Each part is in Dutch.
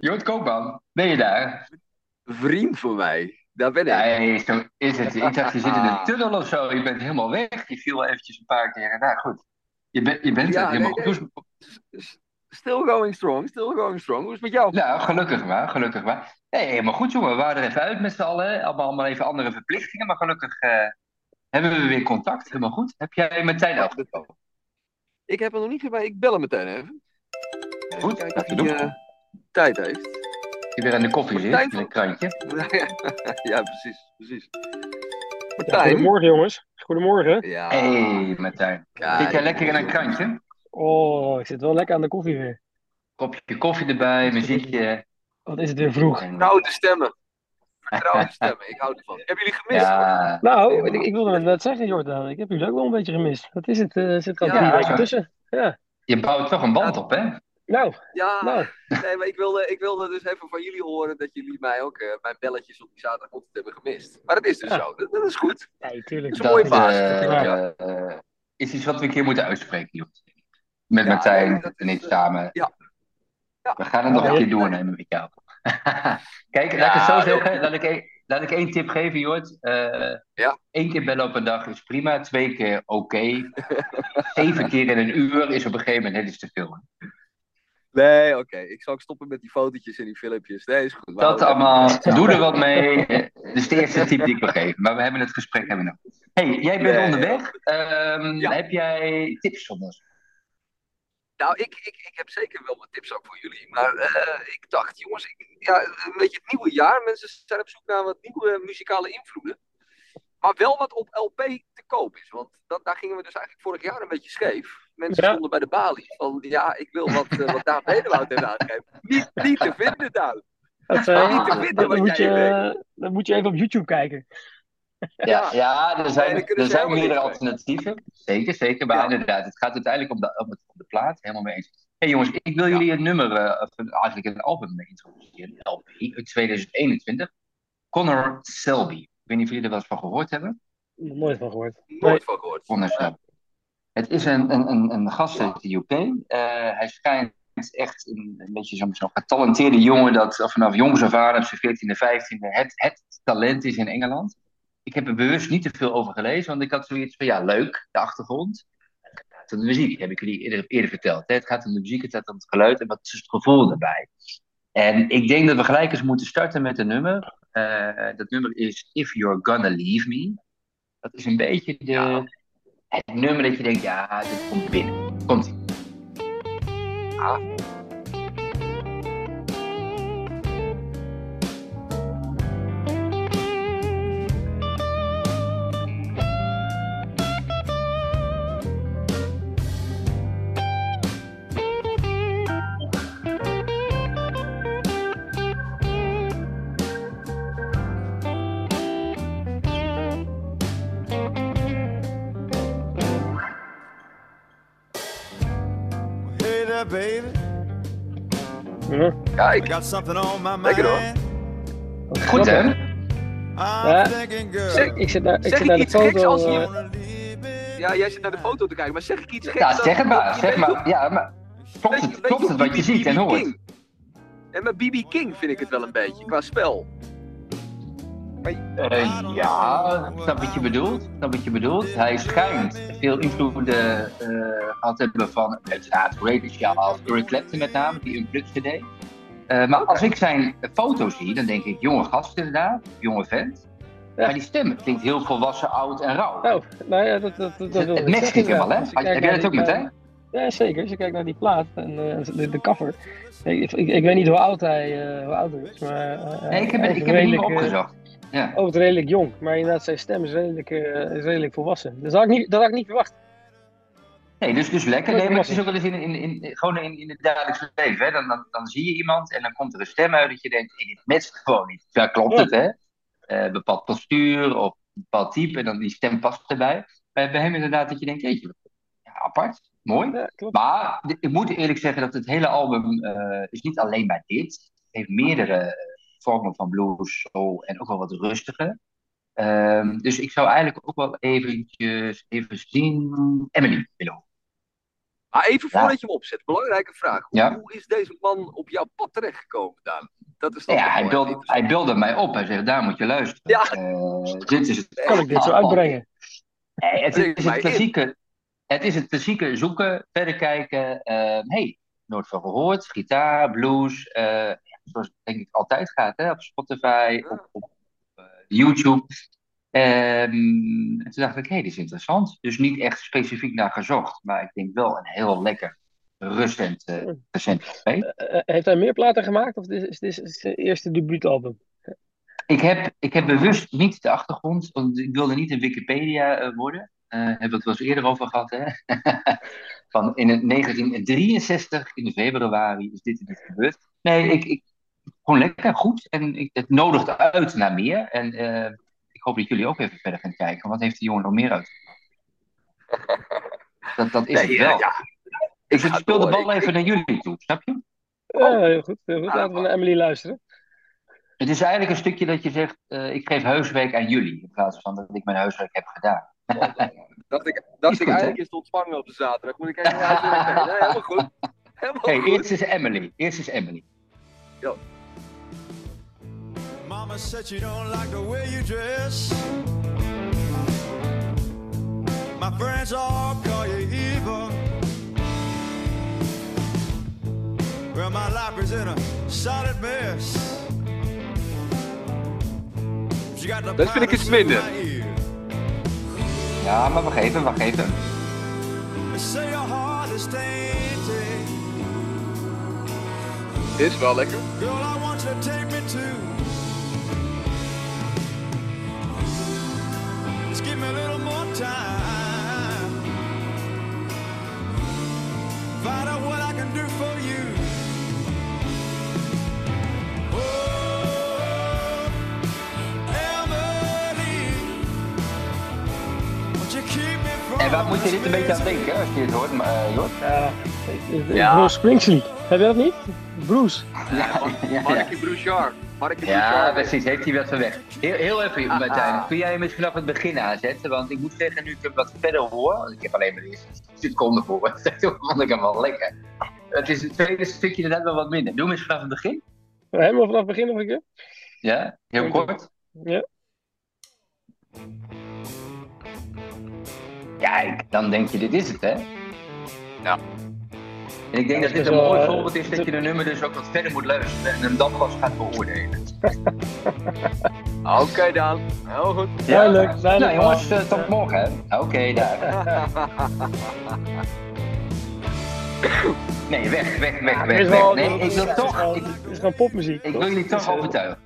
Jort Koopman, ben je daar? Vriend van mij, daar ben ik. Nee, zo is het. Ik dacht, je zit in een tunnel of zo. Je bent helemaal weg. Je viel eventjes een paar keer. Nou goed, je, bent je bent Ja, er helemaal nee, goed. Still going strong, still going strong. Hoe is het met jou? Nou, gelukkig maar, gelukkig maar. Nee, helemaal goed jongen. We waren er even uit met z'n allen. Allemaal, allemaal even andere verplichtingen. Maar gelukkig eh, hebben we weer contact. Helemaal goed. Heb jij Martijn afgesproken? Ik heb er nog niet gezien, ik bel hem meteen even. Even Goed, kijken laten of we hij doen. eh, tijd heeft. Je weer aan de koffie zit, met een krantje. ja, precies, precies. Ja, Martijn? goedemorgen jongens. Goedemorgen. Ja, hey, Martijn. kijk, Zit jij lekker in een krantje? Oh, ik zit wel lekker aan de koffie weer. Kopje koffie erbij, muziekje. Wat is het weer vroeg. En- Vertrouwde stemmen. Stemmen, ik hou ervan. Hebben jullie gemist? Ja, Nou, ik, ik wilde net zeggen, Jordaan. Ik heb jullie ook wel een beetje gemist. Wat is het? eh, zit er al Ja, drie ja. weken tussen. Ja. je bouwt toch een band op, hè? Nou, Ja, nou. nee, maar ik wilde, ik wilde dus even van jullie horen dat jullie mij ook, eh, mijn belletjes op die zaterdagochtend hebben gemist. Maar dat is dus Ja. zo, dat, dat is goed. Nee, tuurlijk. Dat is een mooie Dat, baas, dat ja. eh, is iets wat we een keer moeten uitspreken, joh. Met Ja, Martijn nee, dat en ik samen. ja. Ja. We gaan het nog Ja, een keer doornemen met jou. Kijk, laat ik het zo zeggen. Laat ik, één- laat ik één tip geven, Jort. Eh Ja. Eén keer bellen op een dag is prima. Twee keer oké. Zeven keer in een uur is op een gegeven moment net iets te veel. Nee, oké. Ik zal ook stoppen met die fotootjes en die filmpjes. Nee, is goed. Dat allemaal. even- Doe er wat mee. Dat is de eerste tip die ik wil geven. Maar we hebben het gesprek hebben we nog. hey, jij bent Nee, onderweg. Ehm. Heb jij tips voor ons? Nou, ik, ik, ik heb zeker wel wat tips ook voor jullie. Maar eh, ik dacht, jongens, ik, ja, een beetje het nieuwe jaar. Mensen zijn op zoek naar wat nieuwe muzikale invloeden. Maar wel wat op LP te koop is. Want dat, daar gingen we dus eigenlijk vorig jaar een beetje scheef. Mensen Ja. stonden bij de balie van, ja, ik wil wat, eh, wat Daan Bedewoud heeft aangegeven. Niet, niet te vinden, Daan. Dat, eh, Niet te vinden wat jij je, dat moet je even op YouTube kijken. Ja, ja er zijn, er zijn meerdere alternatieven. Zeker, zeker. Maar Ja. inderdaad, het gaat uiteindelijk om de, om, het, om de plaat. Helemaal mee eens. hey, jongens, ik wil Ja. jullie een nummer, eh, of een- eigenlijk een album mee introduceren. Een LP uit 2021. Connor Selby. Ik weet niet of jullie er wel eens van gehoord hebben. Nooit van gehoord. Nooit van gehoord. Connor Selby. Het is een, een, een, een gast uit de UK. Eh, hij schijnt echt een, een beetje zo'n zo'n getalenteerde jongen dat of vanaf jongs af aan, op zijn 14e, 15e, het, het talent is in Engeland. Ik heb er bewust niet te veel over gelezen, want ik had zoiets van, ja, leuk, de achtergrond. Het gaat om de muziek, heb ik jullie eerder, eerder verteld. Hè? Het gaat om de muziek, het gaat om het geluid en wat is het gevoel daarbij. En ik denk dat we gelijk eens moeten starten met een nummer. Eh, dat nummer is If You're Gonna Leave Me. Dat is een beetje de, Ja. het nummer dat je denkt, ja, dit komt binnen. Komt ie. Kijk. Lekker, hoor. Goed, hè? Ja. Zeg- Ik zit naar, ik Zeg zit naar de iets geks foto. als je- eh, ja, jij zit naar de foto te kijken, maar zeg ik iets geks? Ja, zeg het maar, zeg maar. toch- Ja, maar klopt het, klopt het wat je B.B. ziet en hoort? King? En met BB King vind ik het wel een beetje, qua spel. Eh, ja, ik snap wat je bedoelt. snap wat je bedoelt. Hij schijnt veel invloeden eh gehad te hebben van uiteraard Ray Charles, Eric Clapton met name, die Unplugged CD. Eh, maar als ik zijn foto zie, dan denk ik jonge gast inderdaad, jonge vent. Ja. Maar die stem klinkt heel volwassen, oud en rauw. Nou, nou ja, dat, dat, dat, dat het ik niet helemaal, hè? Heb kijkt jij dat ook meteen? eh, Ja, zeker. Als je kijkt naar die plaat en eh, de, de cover. Ik, ik, ik weet niet hoe oud hij, eh, hoe oud hij is, maar... eh, Nee, ik heb ik heb niet redelijk, eh, opgezocht. Ja. Ook redelijk jong, maar inderdaad, zijn stem is redelijk, eh, is redelijk volwassen. Dus dat had ik niet, dat had ik niet verwacht. Nee, dus, dus lekker. Nee, maar het is ook wel eens in, in, in, gewoon in, in het dagelijks leven. Hè? Dan, dan, dan zie je iemand en dan komt er een stem uit dat je denkt, hey, dit matcht gewoon niet. Ja, klopt Ja. het, hè? Eh, bepaald postuur of bepaald type en dan die stem past erbij. Maar bij hem inderdaad dat je denkt, jeetje, ja, apart, mooi. Ja, klopt. Maar ik moet eerlijk zeggen dat het hele album eh, is niet alleen maar dit. Het heeft meerdere vormen van blues, soul en ook wel wat rustiger. Ehm, dus ik zou eigenlijk ook wel eventjes even zien. Emily willen. Maar even Ja. voordat je hem opzet, belangrijke vraag. Hoe, Ja. hoe is deze man op jouw pad terechtgekomen, Daan? Dat is dan Ja, hij, interessant. hij beelde mij op. Hij zegt, daar moet je luisteren. Ja. Eh, dit is het. Kan ik dit zo uitbrengen? Nee, het, is het klassieke. Het is het klassieke zoeken, verder kijken. eh hey, nooit van gehoord. Gitaar, blues. eh, zoals het denk ik altijd gaat, hè, op Spotify, Ja. op, op eh, YouTube. Ehm, en toen dacht ik, hé, hey, dit is interessant. Dus niet echt specifiek naar gezocht, maar ik denk wel een heel lekker, rustend, eh recent. EP. Eh, heeft hij meer platen gemaakt of is, dit zijn eerste debuutalbum? Ik heb, ik heb bewust niet de achtergrond, want ik wilde niet een Wikipedia eh, worden. Eh hebben we het wel eens eerder over gehad, hè? Van in het 1963, in februari, is dit en dit gebeurd. Nee, ik, ik, gewoon lekker, goed. En ik, het nodigt uit naar meer. En eh, ik hoop dat jullie ook even verder gaan kijken. Wat heeft die jongen nog meer uit? Dat, dat is Nee, het ja, wel. ja. ik speel de bal Ik- even naar jullie toe, snap je? Ja, heel goed. Heel goed. Laten we naar Emily luisteren. Het is eigenlijk een stukje dat je zegt, eh, ik geef huiswerk aan jullie. In plaats van dat ik mijn huiswerk heb gedaan. Dacht ik, dacht Is ik goed, eigenlijk is het ontvangen op de zaterdag. Moet ik even naar? Nee, helemaal goed. Helemaal Hey, goed. eerst is Emily. Eerst is Emily. Mama said you don't like the way you dress. My friends all call you evil. Well, my life is in a solid mess. She got the Dat vind ik iets minder. Ja, maar wacht even, wacht even. They say your heart is tainted. Dit is wel lekker. Waar moet je dit een beetje aan denken als je dit hoort, maar, eh, Jort? Ja, Ja. Bruce Springsteen. Heb je dat niet? Bruce. Ja, ja, ja. Markie Brouchard. Markie Ja, precies. Heeft hij wat van weg. Heel, heel even, Martijn. Kun jij hem misschien vanaf het begin aanzetten? Want ik moet zeggen, nu ik hem wat verder hoor, want ik heb alleen maar de eerste seconde voor, toen vond ik hem wel lekker. Het is het tweede stukje inderdaad wel wat minder. Doe hem eens vanaf het begin. Helemaal vanaf het begin nog een keer. Ja, heel kort. Ja. Kijk, dan denk je, dit is het, hè? Ja. En ik denk Ja, dat dit is een mooi eh, voorbeeld is het dat je een nummer dus ook wat verder moet luisteren en hem dan pas gaat beoordelen. Oké, Daan. Heel goed. Duidelijk, duidelijk. Nou jongens, eh, tot morgen. hè. Oké, daar. Nee, weg, weg, weg, weg, is weg. wel- Nee, het ik is- wil toch, Het is gewoon popmuziek. ik wil jullie toch Dus, eh, overtuigen.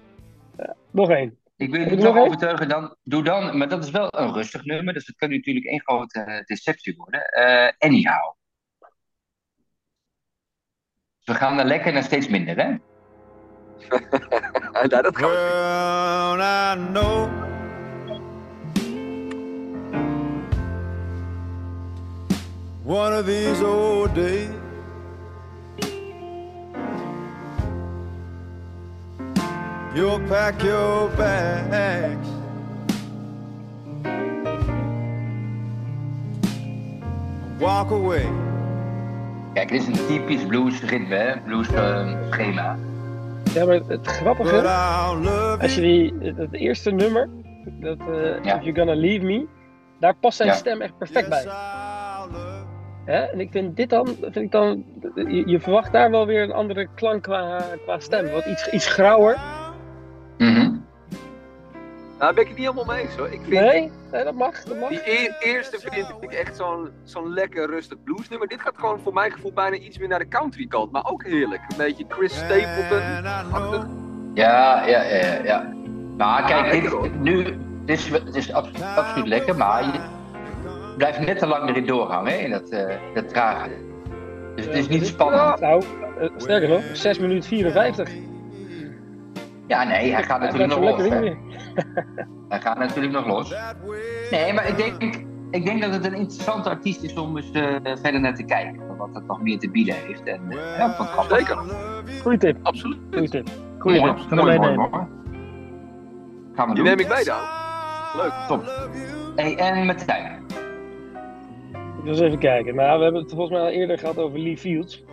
Nog één. Ik wil je toch overtuigen, dan, doe dan, maar dat is wel een rustig nummer, dus het kan natuurlijk één grote eh, deceptie worden. Eh anyhow. We gaan er lekker naar steeds minder, hè? Ja, dat I know one of these old days you'll pack your bags walk away. Kijk, dit is een typisch blues ritme, hè? Blues eh, schema. Ja, maar het grappige, als je die, het, eerste nummer, dat eh Ja. If You're Gonna Leave Me, daar past zijn Ja. stem echt perfect bij. En ik vind dit dan, vind ik dan je, je verwacht daar wel weer een andere klank qua, qua stem. Wat iets, iets grauwer. Mhm. Daar ben ik het niet helemaal mee eens hoor. Ik vind Nee, nee dat mag, dat mag. die eer- eerste vind ik echt zo'n zo'n lekker rustig bluesnummer. Dit gaat gewoon voor mijn gevoel bijna iets meer naar de country kant. Maar ook heerlijk. Een beetje Chris Stapleton. Ja, ja, ja, ja. Maar kijk, lekker, hoor. dit, nu, dit is, het is abs- absoluut lekker, maar je blijft net te lang erin doorhangen, hè, in dat, eh dat trage. Dus het is niet spannend. Nou, eh, sterker nog, 6 minuten 54. Ja, nee, hij gaat natuurlijk nog los. Hij gaat natuurlijk nog los. Nee, maar ik denk, ik denk dat het een interessante artiest is om eens eh, verder naar te kijken. Wat het nog meer te bieden heeft. En eh, ja, het grappig. Zeker. Goeie tip, Absoluut. goeie tip. Goeie Mooi, tip. mooi, mooi, meenemen. mooi. Gaan we Die doen. neem ik mee dan. Leuk. Top. Hey, en Martijn? Wil eens even kijken. Nou, we hebben het volgens mij al eerder gehad over Lee Fields.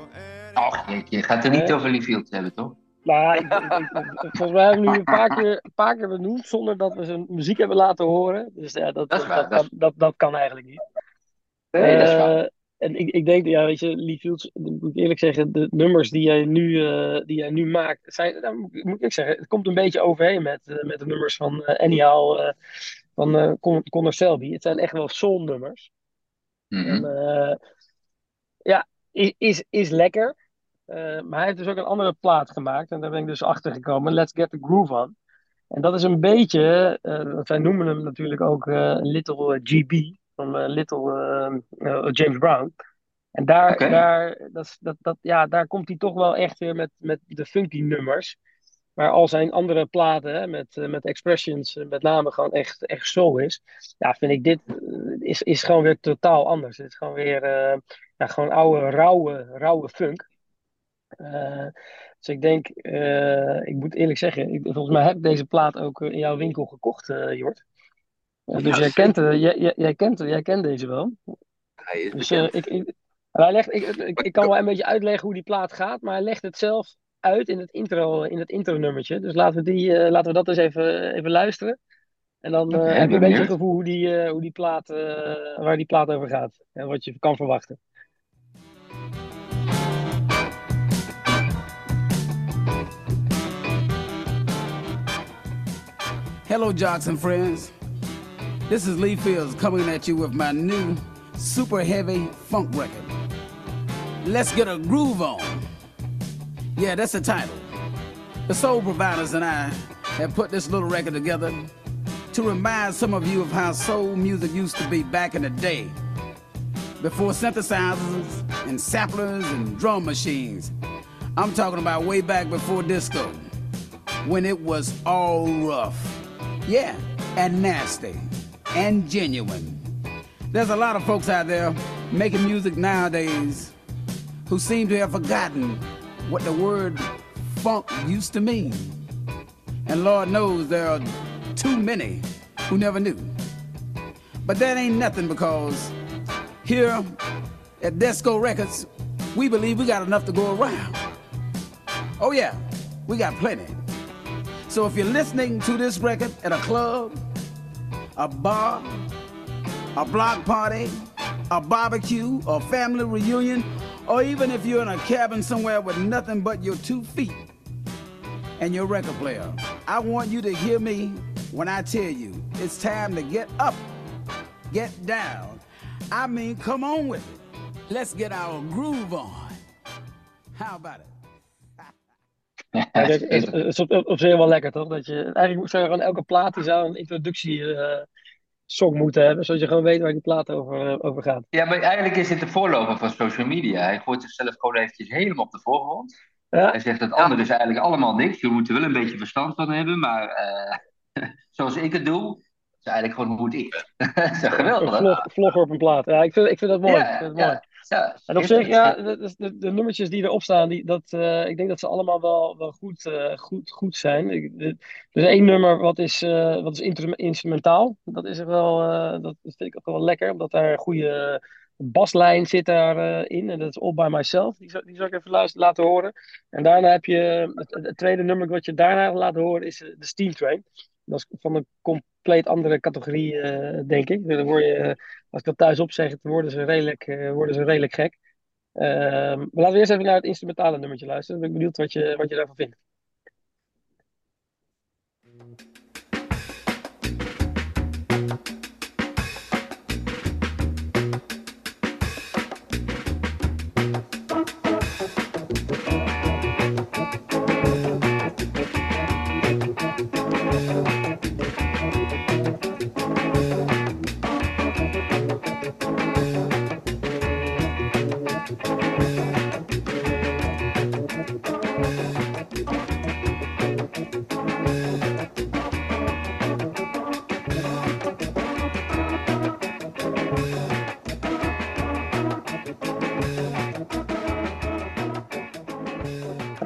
Och, je, je gaat het niet Eh? over Lee Fields hebben, toch? Nou, ik- ik- ik- volgens mij hebben we nu een paar keer, een paar keer benoemd zonder dat we zijn muziek hebben laten horen. Dus ja, dat, Dat waar, dat, dat kan eigenlijk niet. Nee, dat is waar. Eh, en ik, ik denk, ja, weet je, Lee Fields, moet ik eerlijk zeggen, de nummers die jij nu, eh, die jij nu maakt, zijn, nou, moet ik- zeggen, het komt een beetje overheen met, eh, met de nummers van eh Anyhow, van Con- Connor Selby. Het zijn echt wel soul nummers. Mhm. En, ja, is, is, is lekker. Eh, maar hij heeft dus ook een andere plaat gemaakt. En daar ben ik dus achter gekomen. Let's Get the Groove On. En dat is een beetje, eh, want zij noemen hem natuurlijk ook eh, Little GB. Van eh, Little eh, eh, James Brown. En daar, daar, dat, dat, dat, ja, daar komt hij toch wel echt weer met, met de funky nummers. Maar al zijn andere platen, hè, met, eh, met Expressions, eh, met name gewoon echt, echt soul is. Ja, vind ik dit eh, is, is gewoon weer totaal anders. Het is gewoon weer eh, ja, gewoon oude, rauwe, rauwe funk. Eh, dus ik denk, eh, ik moet eerlijk zeggen, ik, volgens mij heb ik deze plaat ook eh, in jouw winkel gekocht, eh Jort. Dus Ja, jij, kent, jij, jij, jij, kent, jij kent deze wel. Hij is Dus bekend. eh, ik, ik, hij legt, ik, ik, ik kan wel een beetje uitleggen hoe die plaat gaat, maar hij legt het zelf uit in het intro, in het intro nummertje. Dus laten we, die, eh, laten we dat eens even, even luisteren. En dan eh, Oké, heb je een beetje het gevoel hoe die, eh, hoe die plaat, eh, waar die plaat over gaat. En wat je kan verwachten. Hello, jocks and friends. This is Lee Fields coming at you with my new super heavy funk record. Let's get a groove on. Yeah, that's the title. The Soul Providers and I have put this little record together to remind some of you of how soul music used to be back in the day. Before synthesizers and samplers and drum machines. I'm talking about way back before disco when it was all rough. Yeah, and nasty and genuine. There's a lot of folks out there making music nowadays who seem to have forgotten what the word funk used to mean. And Lord knows there are too many who never knew. But that ain't nothing because here at Desco Records, we believe we got enough to go around. Oh, yeah, we got plenty. So if you're listening to this record at a club, a bar, a block party, a barbecue, a family reunion, or even if you're in a cabin somewhere with nothing but your two feet and your record player, I want you to hear me when I tell you it's time to get up, get down. I mean, come on with it. Let's get our groove on. How about it? Ja, het, het is op, op zich wel lekker, toch? Dat je, eigenlijk zou je gewoon elke plaat die zou een introductie eh, song moeten hebben, zodat je gewoon weet waar die plaat over, eh, over gaat. Ja, maar eigenlijk is dit de voorloper van social media. Hij gooit zichzelf gewoon eventjes helemaal op de voorgrond. Ja, Hij zegt dat andere is eigenlijk allemaal niks. Je moet er wel een beetje verstand van hebben, maar eh, zoals ik het doe, is eigenlijk gewoon hoe het is. dat is toch een geweldig? vlog, vlogger op een plaat. Ja, ik vind, ik vind dat mooi. ik vind Ja, dat mooi. Ja. En op zich, ja, de, de, de- nummertjes die erop staan, die, dat, eh, ik denk dat ze allemaal wel, wel goed, eh, goed, goed zijn. Ik- de- Er is één nummer wat is, eh, wat is instrumentaal. Dat is er wel, dat vind ik ook wel lekker, omdat daar een goede baslijn zit daarin. in. En dat is All By Myself. Die die zal ik even luisteren, laten horen. En daarna heb je, het, het tweede nummer wat je daarna laten horen is de Steam Train. Dat is van een compleet andere categorie, denk ik. Dan word je, als ik dat thuis opzeg, worden ze redelijk, eh, worden ze redelijk gek. Ehm, maar laten we eerst even naar het instrumentale nummertje luisteren. Dan ben ik benieuwd wat je, wat je daarvan vindt.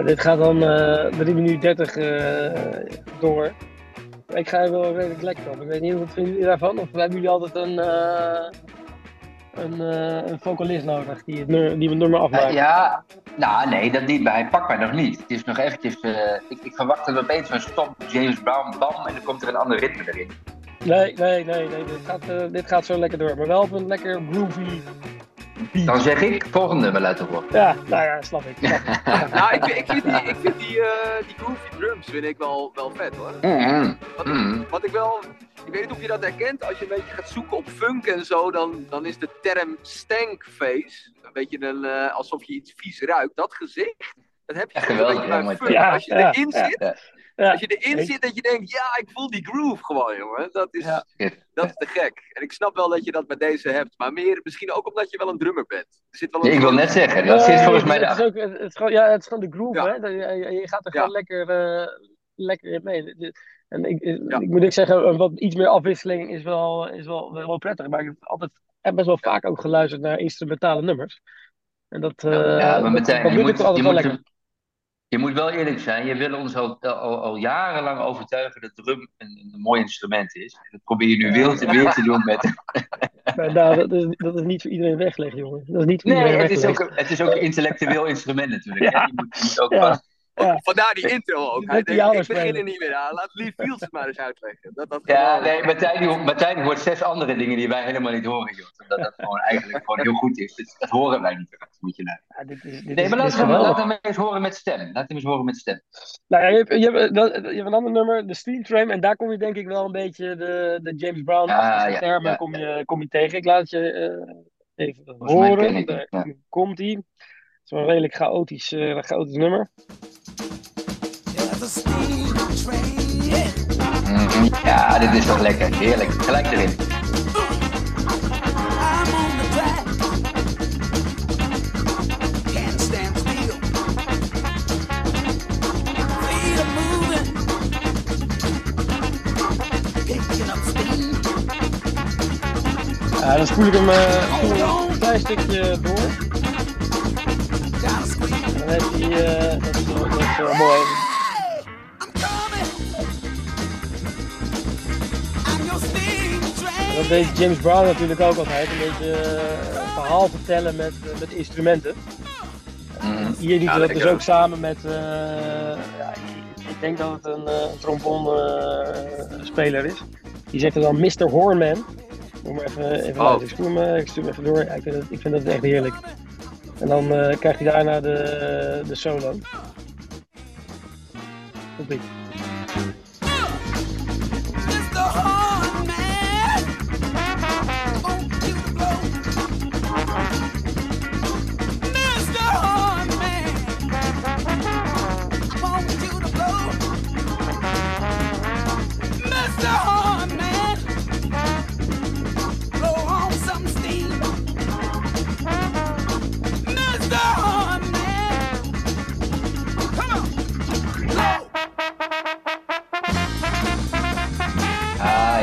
Dit gaat dan eh 3 minuten 30 eh, door. ik ga er wel redelijk lekker op. Ik weet niet wat vinden jullie daarvan? Of hebben jullie altijd een, eh, een, een vocalist nodig die het, nummer, die het nummer afmaakt? Ja, nou nee, dat niet, maar hij pakt mij nog niet. Het is nog eventjes, ik, ik verwacht dat opeens van stop, James Brown, bam, en dan komt er een ander ritme erin. Nee, nee, nee, nee dit, gaat, dit gaat zo lekker door. Maar wel op een lekker groovy. Dan zeg ik, volgende nummer laten horen. Ja, nou ja, snap ik. Snap ik. Nou, ik, vind- ik vind die, ik vind die, eh, die groovy drums vind ik wel, wel vet hoor. Mhm, Wat, mhm. wat ik wel, ik weet niet of je dat herkent, als je een beetje gaat zoeken op funk en zo, dan, dan is de term stankface, een beetje een, eh, alsof je iets vies ruikt. Dat gezicht, dat heb je Ja, een beetje bij funk. Ja, als je ja, erin ja. zit, Ja, als je erin ik- zit dat je denkt, ja, ik voel die groove gewoon, jongen. Dat is, Ja. dat is te gek. En ik snap wel dat je dat bij deze hebt, maar meer misschien ook omdat je wel een drummer bent. Er zit wel een Ik wil net zeggen, dat zit volgens mij het is de ook, het is gewoon, ja, het is gewoon de groove, Ja. hè. Dat Je, je- gaat er Ja. gewoon lekker, eh, lekker in mee. De- En ik, ik, Ja. ik moet ook zeggen, een wat iets meer afwisseling is wel, is wel, wel prettig. Maar ik heb altijd heb best wel vaak ook geluisterd naar instrumentale nummers. En dat, eh Ja, maar dat, dat je moet, ik altijd je, wel moet, lekker. Je moet wel eerlijk zijn. Je wil ons al, al, al jarenlang overtuigen dat drum een, een mooi instrument is. En dat probeer je nu weer te, weer te doen met... Maar nou, dat, is, dat is niet voor iedereen weggelegd, jongen. Dat is niet voor Nee, iedereen het is, ook, een- het is ook een intellectueel instrument natuurlijk. hè. Je moet, je moet ook Ja. vast- Ja. Vandaar die intro ook. Hij denkt, ik begin er niet meer aan. Laat Lee Fields het maar eens uitleggen. Dat, dat Ja, nee, Martijn, die, Martijn hoort zes andere dingen die wij helemaal niet horen, joh. Omdat dat gewoon eigenlijk gewoon heel goed is. Dat, dat horen wij niet. Dat moet je luisteren. Ja, dit is, dit Nee, maar laat is hem, geweldig. laat hem eens horen met stem. Laat hem eens horen met stem. Nou ja, je hebt, je, hebt, dat- je hebt een ander nummer, de Steam Train, en daar kom je denk ik wel een beetje de, de James Brown Ja, ja, termen ja, kom, je, kom je tegen. Ik laat het je eh, even horen. ik Daar het, ja. komt hij. Het is wel een redelijk chaotisch, eh, chaotisch nummer. Mhm. Ja, dit is toch lekker. Heerlijk. Gelijk erin. Ja, dan spoel ik hem eh, hem een klein stukje door. En dan hij, eh, dat, is, dat is wel mooi. Dat deed James Brown natuurlijk ook altijd. Een beetje eh, verhaal vertellen met, eh, met instrumenten. Mhm. Hier doet Ja, dat dus ook samen met, eh, ja, ik, ik denk dat het een, een trombone-speler is. Die zegt er dan Mr. Hornman. Moet maar even, even Oh. Ik stuur, hem, ik stuur hem even door. Ja, ik, vind het, ik vind dat echt heerlijk. En dan krijgt hij daarna de, de solo. Komt-ie.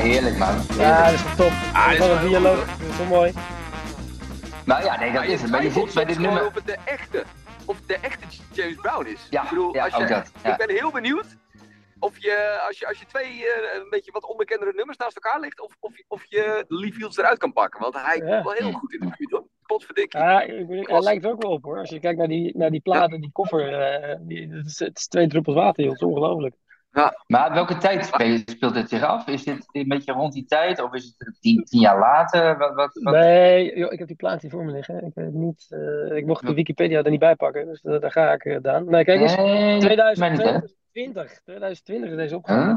Heerlijk man. Ja, dat is wel top. Ah, dat is een dialoog. Dat is wel mooi. Nou ja, nee, dat is het. Maar je zit bij dit nummer... of het de echte, of het de echte James Brown is. Ja, ik bedoel, ja, als je, dat, ja. ik ben heel benieuwd of je, als je, als je twee eh, een beetje wat onbekendere nummers naast elkaar legt, of, of, je- of je Lee Fields eruit kan pakken. Want hij Ja. is wel heel goed in de gebied hoor. Potverdikkie. Ja, ik, hij lijkt er ook wel op hoor. Als je kijkt naar die, naar die platen, die koffer, eh, die, het, is, het is twee druppels water, joh. Het is ongelooflijk. Maar welke tijd spe- speelt het zich af? Is dit een beetje rond die tijd? Of is het tien, tien jaar later? Wat, wat, wat? Nee, joh, ik heb die plaat hier voor me liggen. Ik weet niet. eh, ik mocht de Wikipedia er niet bij pakken, dus eh, daar ga ik, eh, Daan. Nee, kijk eens. Nee, 2000, maar niet, hè? 2020. 2020 is deze opgenomen.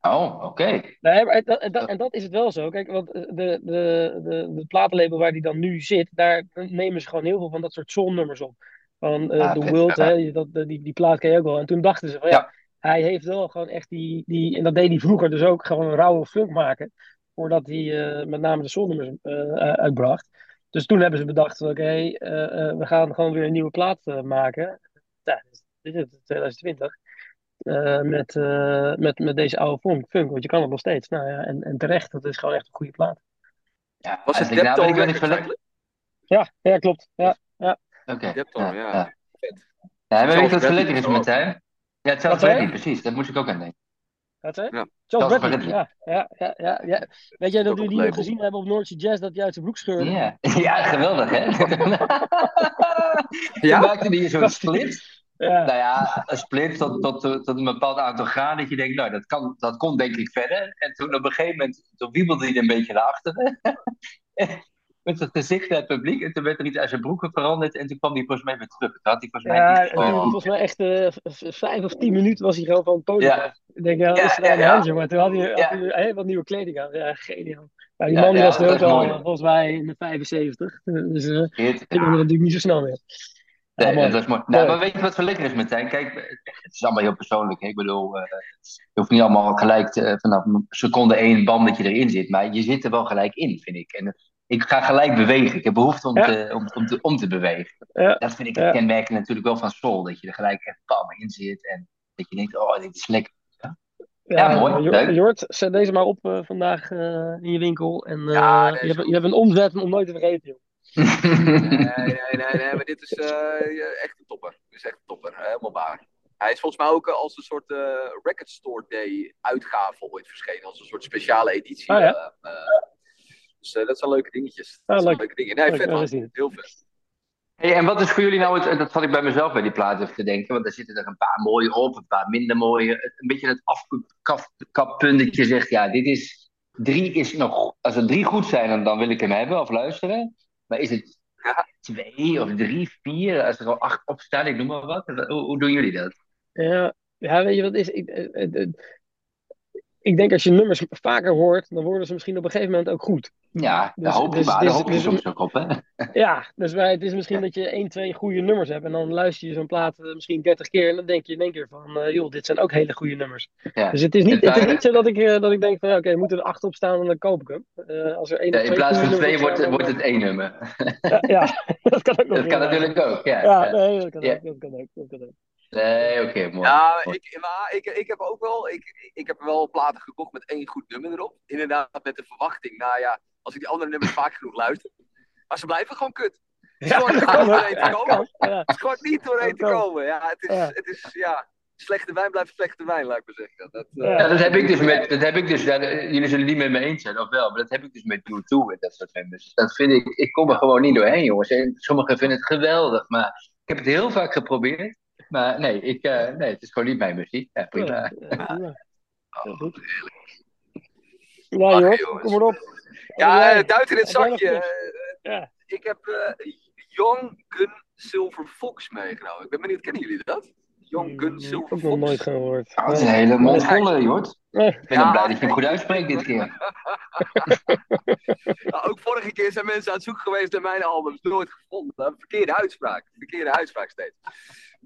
Huh? Oh, oké. Nee, maar dat, en, dat, en dat is het wel zo. Kijk, want de, de, de, de platenlabel waar die dan nu zit, daar nemen ze gewoon heel veel van dat soort zonnummers op. Van eh Ah, The World, ja. hè, dat, die, die plaat ken je ook wel. En toen dachten ze van ja, Ja. Hij heeft wel gewoon echt die, die, en dat deed hij vroeger dus ook, gewoon een rauwe funk maken. Voordat hij eh, met name de zonnummers eh, uitbracht. Dus toen hebben ze bedacht, van, oké, eh, eh, we gaan gewoon weer een nieuwe plaat eh, maken. Ja, dit is het, 2020. eh, met, eh, met, met deze oude funk, funk, want je kan het nog steeds. Nou ja, en, en terecht, dat is gewoon echt een goede plaat. Ja, Was het nou ik? Ja, ja klopt. Ja. Oké. Deptone, ja. Ja, je wat Hetzelfde zo lekker is, Martijn? Ja, je? niet, precies. Dat moest ik ook aan denken. Wat zei je? Ja. Charles Charles Bradley. Ja, ja, ja, ja, ja. Weet jij dat we die nog gezien hebben op Noordse Jazz dat hij uit zijn broek scheurde? Ja, ja geweldig hè? Ja? Toen maakte hij zo'n split. Ja. Nou ja, een split tot, tot, tot een bepaald aantal graden. Dat je denkt, nou, dat, kan, dat kon denk ik verder. En toen op een gegeven moment, toen wiebelde hij een beetje naar achteren. Met zijn gezicht naar het publiek. En toen werd er iets uit zijn broeken veranderd. En toen kwam hij volgens mij weer terug. Toen had hij volgens mij Ja, het volgens mij echt eh, vijf of tien minuten was hij gewoon van het podium. Ja. Ik denk, ja, Ja, is ja, hand, ja. jongen? Toen had hij, had Ja. hij heel wat nieuwe kleding aan. Ja, geniaal. Ja, die Ja, man die ja, was er is al, mooi. volgens mij, in de 75. Dus eh ik natuurlijk niet zo snel meer. Ja, Nee, mooi. dat mooi. Nou, maar weet je wat zo lekker is, Martijn? Kijk, het is allemaal heel persoonlijk. Hè? Ik bedoel, eh, je hoeft niet allemaal gelijk te- vanaf seconde één bam dat je erin zit. Maar je zit er wel gelijk in, vind ik. En ik ga gelijk bewegen. Ik heb behoefte om, Ja. te, om, om, te, om te bewegen. Ja. Dat vind ik Ja. het kenmerk natuurlijk wel van soul. Dat je er gelijk echt bam in zit. En dat je denkt, oh, dit is lekker. Ja, mooi. Jort, zet deze maar op eh, vandaag eh, in je winkel. En eh, Ja, nee, je, hebt, goed. je hebt een omzet om nooit te vergeten, joh. Nee, nee, nee, nee, maar dit is eh, echt een topper. Dit is echt een topper, helemaal waar. Hij is volgens mij ook eh, als een soort eh, Record Store Day uitgave ooit verschenen. Als een soort speciale editie. Ah, ja? Dus eh, dat zijn leuke dingetjes. Ah, dat zijn leuk. leuke dingen. Nee, Leuk, vet man. gezien. Heel vet. Hey, en wat is voor jullie nou, het, dat zat ik bij mezelf bij die plaat even te denken, want daar zitten er een paar mooie op, een paar minder mooie. Een beetje het afkappunt dat je zegt, ja, dit is, drie is nog, als er drie goed zijn, dan, dan wil ik hem hebben of luisteren. Maar is het Ja. twee of drie, vier, als er al acht op staan, ik noem maar wat. Hoe, hoe doen jullie dat? Ja, ja, weet je wat is? Ik, eh, eh, ik denk als je nummers vaker hoort, dan worden ze misschien op een gegeven moment ook goed. Ja, Dus- daar hoop je, dus- maar, dus- daar hoop je dus- soms ook op, hè? Ja, dus wij, het is misschien dat je één, twee goede nummers hebt en dan luister je zo'n plaat eh, misschien 30 keer en dan denk je in één keer van, eh, joh, dit zijn ook hele goede nummers. Ja. Dus het is niet, Het is niet zo dat ik, eh, dat ik denk van, oké, er moeten er acht op staan en dan koop ik hem. Eh, als er één Ja, in plaats van twee wordt, wordt het één nummer. Ja, ja, dat kan ook nog. Dat kan natuurlijk ook, ja. Ja, Ja. nee, dat kan ook. Dat kan ook, dat kan ook. Nee, oké, mooi. Ja, Mooi. ik, maar ik, ik heb ook wel, ik, ik heb wel platen gekocht met één goed nummer erop. Inderdaad, met de verwachting, nou ja, als ik die andere nummers vaak genoeg luister. Maar ze blijven gewoon kut. Het is gewoon niet doorheen te Ja, komen. Ja. Het is gewoon niet doorheen te komen. Ja, het is, Ja. het is, ja, slechte wijn blijft slechte wijn, laat ik maar zeggen. Dat, eh, Ja. Ja, dat heb ik dus met, dat heb ik dus, ja, jullie zullen het niet met me eens zijn, of wel, maar dat heb ik dus met U2 en dat soort nummers. Dat vind ik, ik kom er gewoon niet doorheen, jongens. En sommigen vinden het geweldig, maar ik heb het heel vaak geprobeerd. Maar nee, ik, eh, nee het is gewoon niet mijn muziek. Ja, prima. Ja, Oh, goed. Ja, joh, kom maar op. Ja, eh, duit in het Heb zakje. Eh, Ja. Ik heb eh, Young Gun Silver Fox meegenomen. Ik ben benieuwd, kennen jullie dat? Young Gun Silver Ook nog Fox. nooit gehoord. Oh, het is een hele mond Jort. Nee. Ik ben Ja. dan blij dat je hem goed uitspreekt dit keer. Nou, ook vorige keer zijn mensen aan het zoeken geweest naar mijn albums. Nooit gevonden. Verkeerde uitspraak. Verkeerde uitspraak steeds.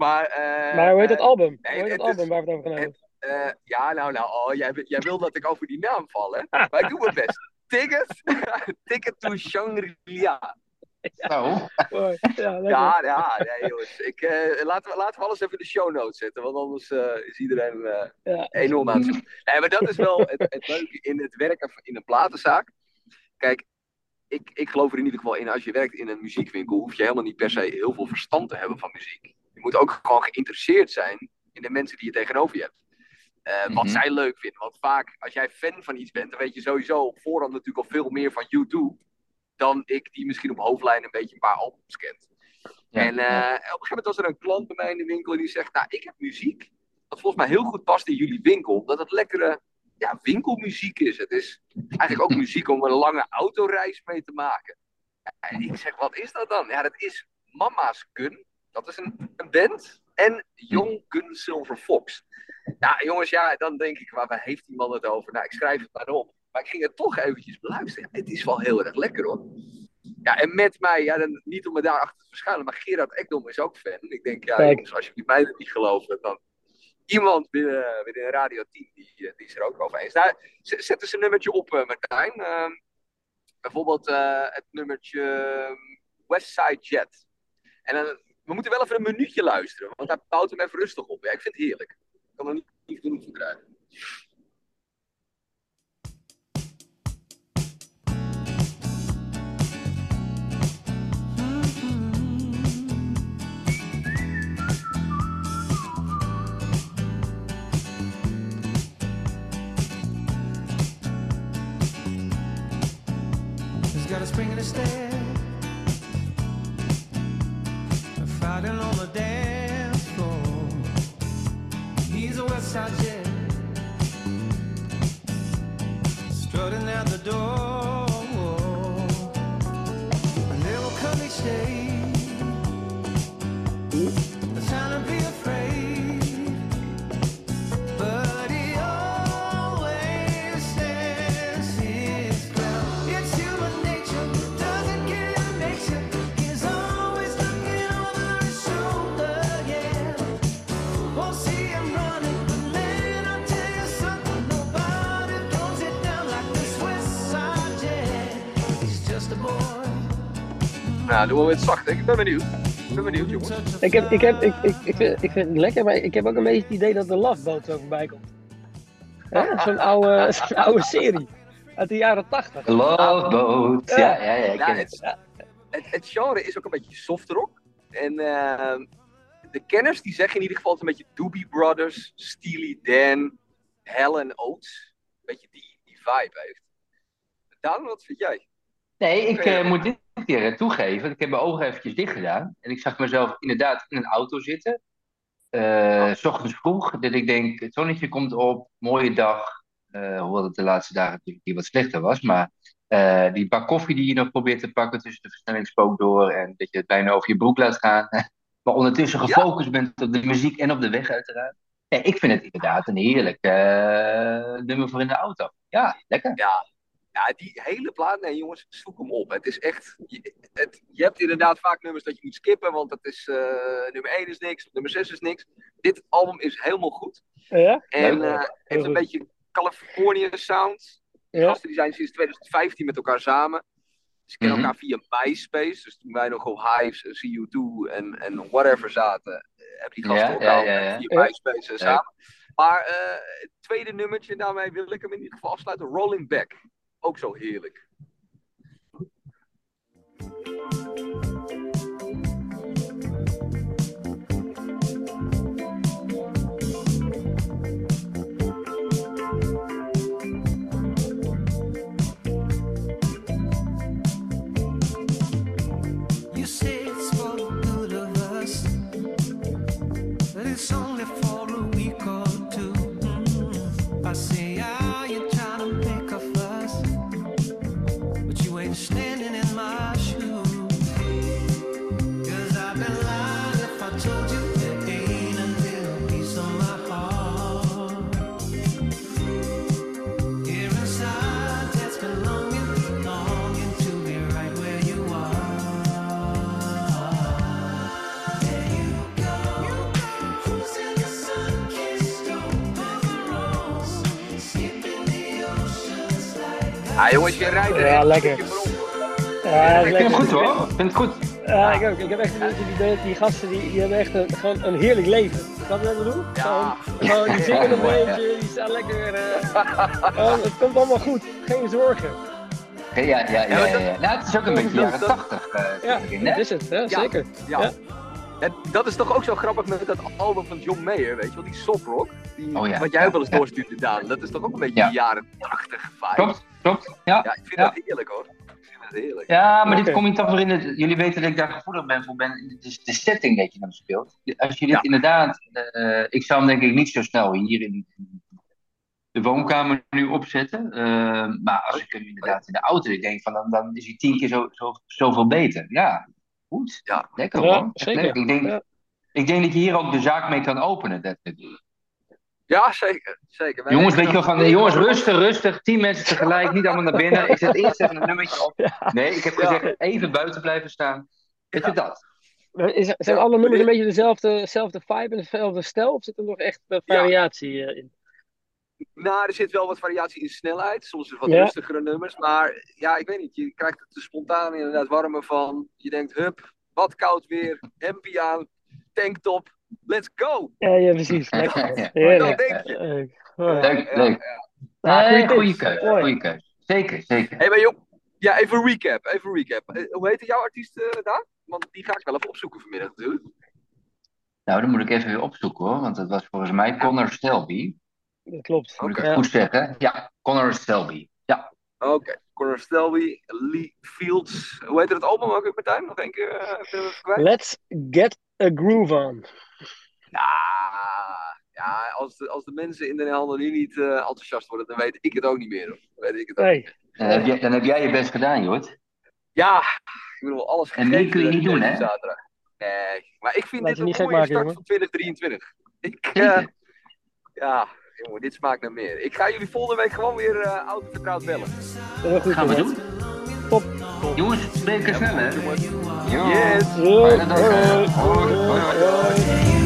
Maar, eh, Maar hoe heet het eh, album? nee, hoe heet is- album waar we het over gaan hebben? eh, ja, nou, nou, oh, jij, jij wil dat ik over die naam val, hè? Maar ik doe mijn best. Ticket, Ticket to Shangri-La. Zo. Ja, lekker. Ja, ja, nee, jongens. Ik, eh, laten, we, laten we alles even in de show notes zetten, want anders eh, is iedereen eh, Ja. enorm aan het zoeken. Nee, maar dat is wel het, het leuke in het werken in een platenzaak. Kijk, ik, ik geloof er in ieder geval in, als je werkt in een muziekwinkel, hoef je helemaal niet per se heel veel verstand te hebben van muziek. Je moet ook gewoon geïnteresseerd zijn in de mensen die je tegenover je hebt. Eh, Wat Mhm. zij leuk vinden. Want vaak, als jij fan van iets bent, dan weet je sowieso op voorhand natuurlijk al veel meer van U2 dan ik die misschien op hoofdlijn een beetje een paar albums kent. Ja, en eh, ja. op een gegeven moment was er een klant bij mij in de winkel die zegt, nou, ik heb muziek wat volgens mij heel goed past in jullie winkel, omdat het lekkere ja, winkelmuziek is. Het is eigenlijk ook muziek om een lange autoreis mee te maken. En ik zeg, wat is dat dan? Ja, dat is Mama's Gun. Dat is een, een band. En Young Gun Silver Fox. Nou, jongens, ja, dan denk ik, waar, waar heeft die man het over? Nou, ik schrijf het maar op. Maar ik ging het toch eventjes beluisteren. Ja, het is wel heel erg lekker, hoor. Ja, en met mij, ja, dan, niet om me daarachter te verschuilen, maar Gerard Ekdom is ook fan. Ik denk, ja, jongens, als jullie mij dat niet geloven, dan iemand binnen, binnen Radio 10, die, eh, die is er ook over eens. Nou, z- zet eens een nummertje op, eh, Martijn. Ehm, bijvoorbeeld eh, het nummertje ehm, Westside Jet. En dan, we moeten wel even een minuutje luisteren, want hij bouwt hem even rustig op. Ja, ik vind het heerlijk. Ik kan er niet, genoeg van krijgen. got a spring in his step. Riding on the dance floor. He's a West Side jet. Nou, doen we het zacht. Ik ben benieuwd. Ik ben benieuwd, jongens. Ik, heb, ik, heb, ik, ik, ik, vind, ik vind het lekker, maar ik heb ook een beetje het idee dat de Love Boat zo voorbij komt. Hè? Zo'n oude, zo'n oude serie uit de jaren tachtig. Love Boat. Ja, ja, ja, ik Ja, ken het, het. het, het genre is ook een beetje soft rock. En ehm, de kenners die zeggen in ieder geval het een beetje Doobie Brothers, Steely Dan, Helen Oates. Een beetje die, die vibe heeft. Daan, wat vind jij? Nee, ik eh, moet dit keer eh, toegeven. Ik heb mijn ogen eventjes dicht gedaan. En ik zag mezelf inderdaad in een auto zitten. eh, s ochtends vroeg. Dat ik denk, het zonnetje komt op. Mooie dag. hoewel het de laatste dagen natuurlijk hier wat slechter was. Maar die bak koffie die je nog probeert te pakken tussen de versnellingspook door. En dat je het bijna over je broek laat gaan. maar ondertussen gefocust bent op de muziek en op de weg uiteraard. Nee, ik vind het inderdaad een heerlijk nummer voor in de auto. Ja, lekker. Ja, ja, die hele plaat, nee jongens, zoek hem op. Het is echt, je, het, je hebt inderdaad vaak nummers dat je moet skippen, want dat is, eh, nummer 1 is niks, nummer 6 is niks. Dit album is helemaal goed. Ja? En eh, heeft een goed. beetje California sound. De Ja? gasten die zijn sinds 2015 met elkaar samen. Ze kennen Mhm. elkaar via MySpace. Dus toen wij nog op Hives en CU2 en, en whatever zaten, eh, hebben die gasten Ja, elkaar ja, ja, ja. via. MySpace samen. Maar eh, het tweede nummertje, daarmee wil ik hem in ieder geval afsluiten. Rolling Back. Ook zo heerlijk. Ja, jongens, je rijdt er Ja, echt lekker. Ja, Ik vind het goed hoor. Ik vind het goed. Ja, ik ook. Ik heb echt een het idee dat die gasten die, die hebben echt een, gewoon een heerlijk leven. Snap je wat ik bedoel? Ja. Gewoon, gewoon, die zingen een beetje, die staan lekker. eh, het komt allemaal goed, geen zorgen. Ja, ja, ja. ja. Nou, het is ook een beetje jaren 80. eh, Ja, dat is het, ja, zeker. Ja. En dat is toch ook zo grappig met dat album van John Mayer, weet je wel, die soft rock. Die, Oh ja. Wat jij ook wel eens Ja. doorstuurde, Daan. Dat is toch ook een beetje Ja. die jaren 80 vibe. Klopt, klopt. Ja. Ja, ik vind Ja. dat heerlijk hoor. Ik vind dat heerlijk. Ja, maar dit kom je toch weer in het. Jullie weten dat ik daar gevoelig ben voor ben. Het is de setting dat je dan speelt. Als je dit Ja. inderdaad. eh, ik zou hem denk ik niet zo snel hier in de woonkamer nu opzetten. eh, maar als ik hem inderdaad in de auto ik denk van dan, dan is hij tien keer zo, zo, zoveel beter. Ja, goed. Ja. Lekker Ja, zeker. leuk. Ik denk, Ja. ik denk dat je hier ook de zaak mee kan openen. Dat, Ja, zeker. zeker. Wij Jongens, weet je van, jongens, rustig, rustig. Tien mensen tegelijk, niet allemaal naar binnen. Ik zet eerst even een nummertje op. Nee, ik heb gezegd, even buiten blijven staan. Is het dat? Is, zijn Ja, alle nummers een beetje dezelfde, dezelfde vibe en dezelfde stijl? Of zit er nog echt eh, variatie eh, in? Nou, er zit wel wat variatie in snelheid. Soms is het wat Ja. rustigere nummers. Maar ja, ik weet niet. Je krijgt het er spontaan inderdaad warmer van. Je denkt, hup, wat koud weer. Hempie aan, tanktop. Let's go! Ja, ja precies. Lekker. Ja. Dat denk je. Eh. Leuk, ja, leuk. ja. Ja, Nee, goeie goede Mooi. goede keus. Zeker, zeker. Hé, maar joh. Ja, even recap. Even recap. Eh, hoe heette jouw artiest eh, daar? Want die ga ik wel even opzoeken vanmiddag natuurlijk. Nou, dan moet ik even weer opzoeken hoor, want dat was volgens mij Connor Stelby. Dat klopt. Moet ik Oké. het Ja. goed zeggen? Ja, Connor Stelby. Ja, Oké. Connor Stelby, Lee Fields. Hoe heette het album ook, Martijn? Nog één keer eh. Let's get A Groove On. Ja, ja als, de, als de mensen in Den Helder nu niet eh, enthousiast worden, dan weet ik het ook niet meer. hoor. Dan weet ik het ook. Nee. Dan heb, jij, dan heb jij je best gedaan, Jort. Ja, ik bedoel, alles En meer gegeven kun je niet doen, hè? Zaterdag. Nee, maar ik vind Laat dit een mooie maken, start jongen. van 2023. Ik, eh, ja, jongen, dit smaakt naar meer. Ik ga jullie volgende week gewoon weer eh oud en vertrouwd bellen. Heel goed. Gaan we doen. Top. Jongens, spreken snel, hè? Jongens. Jo. Yes. Hoi, hoi. hoi.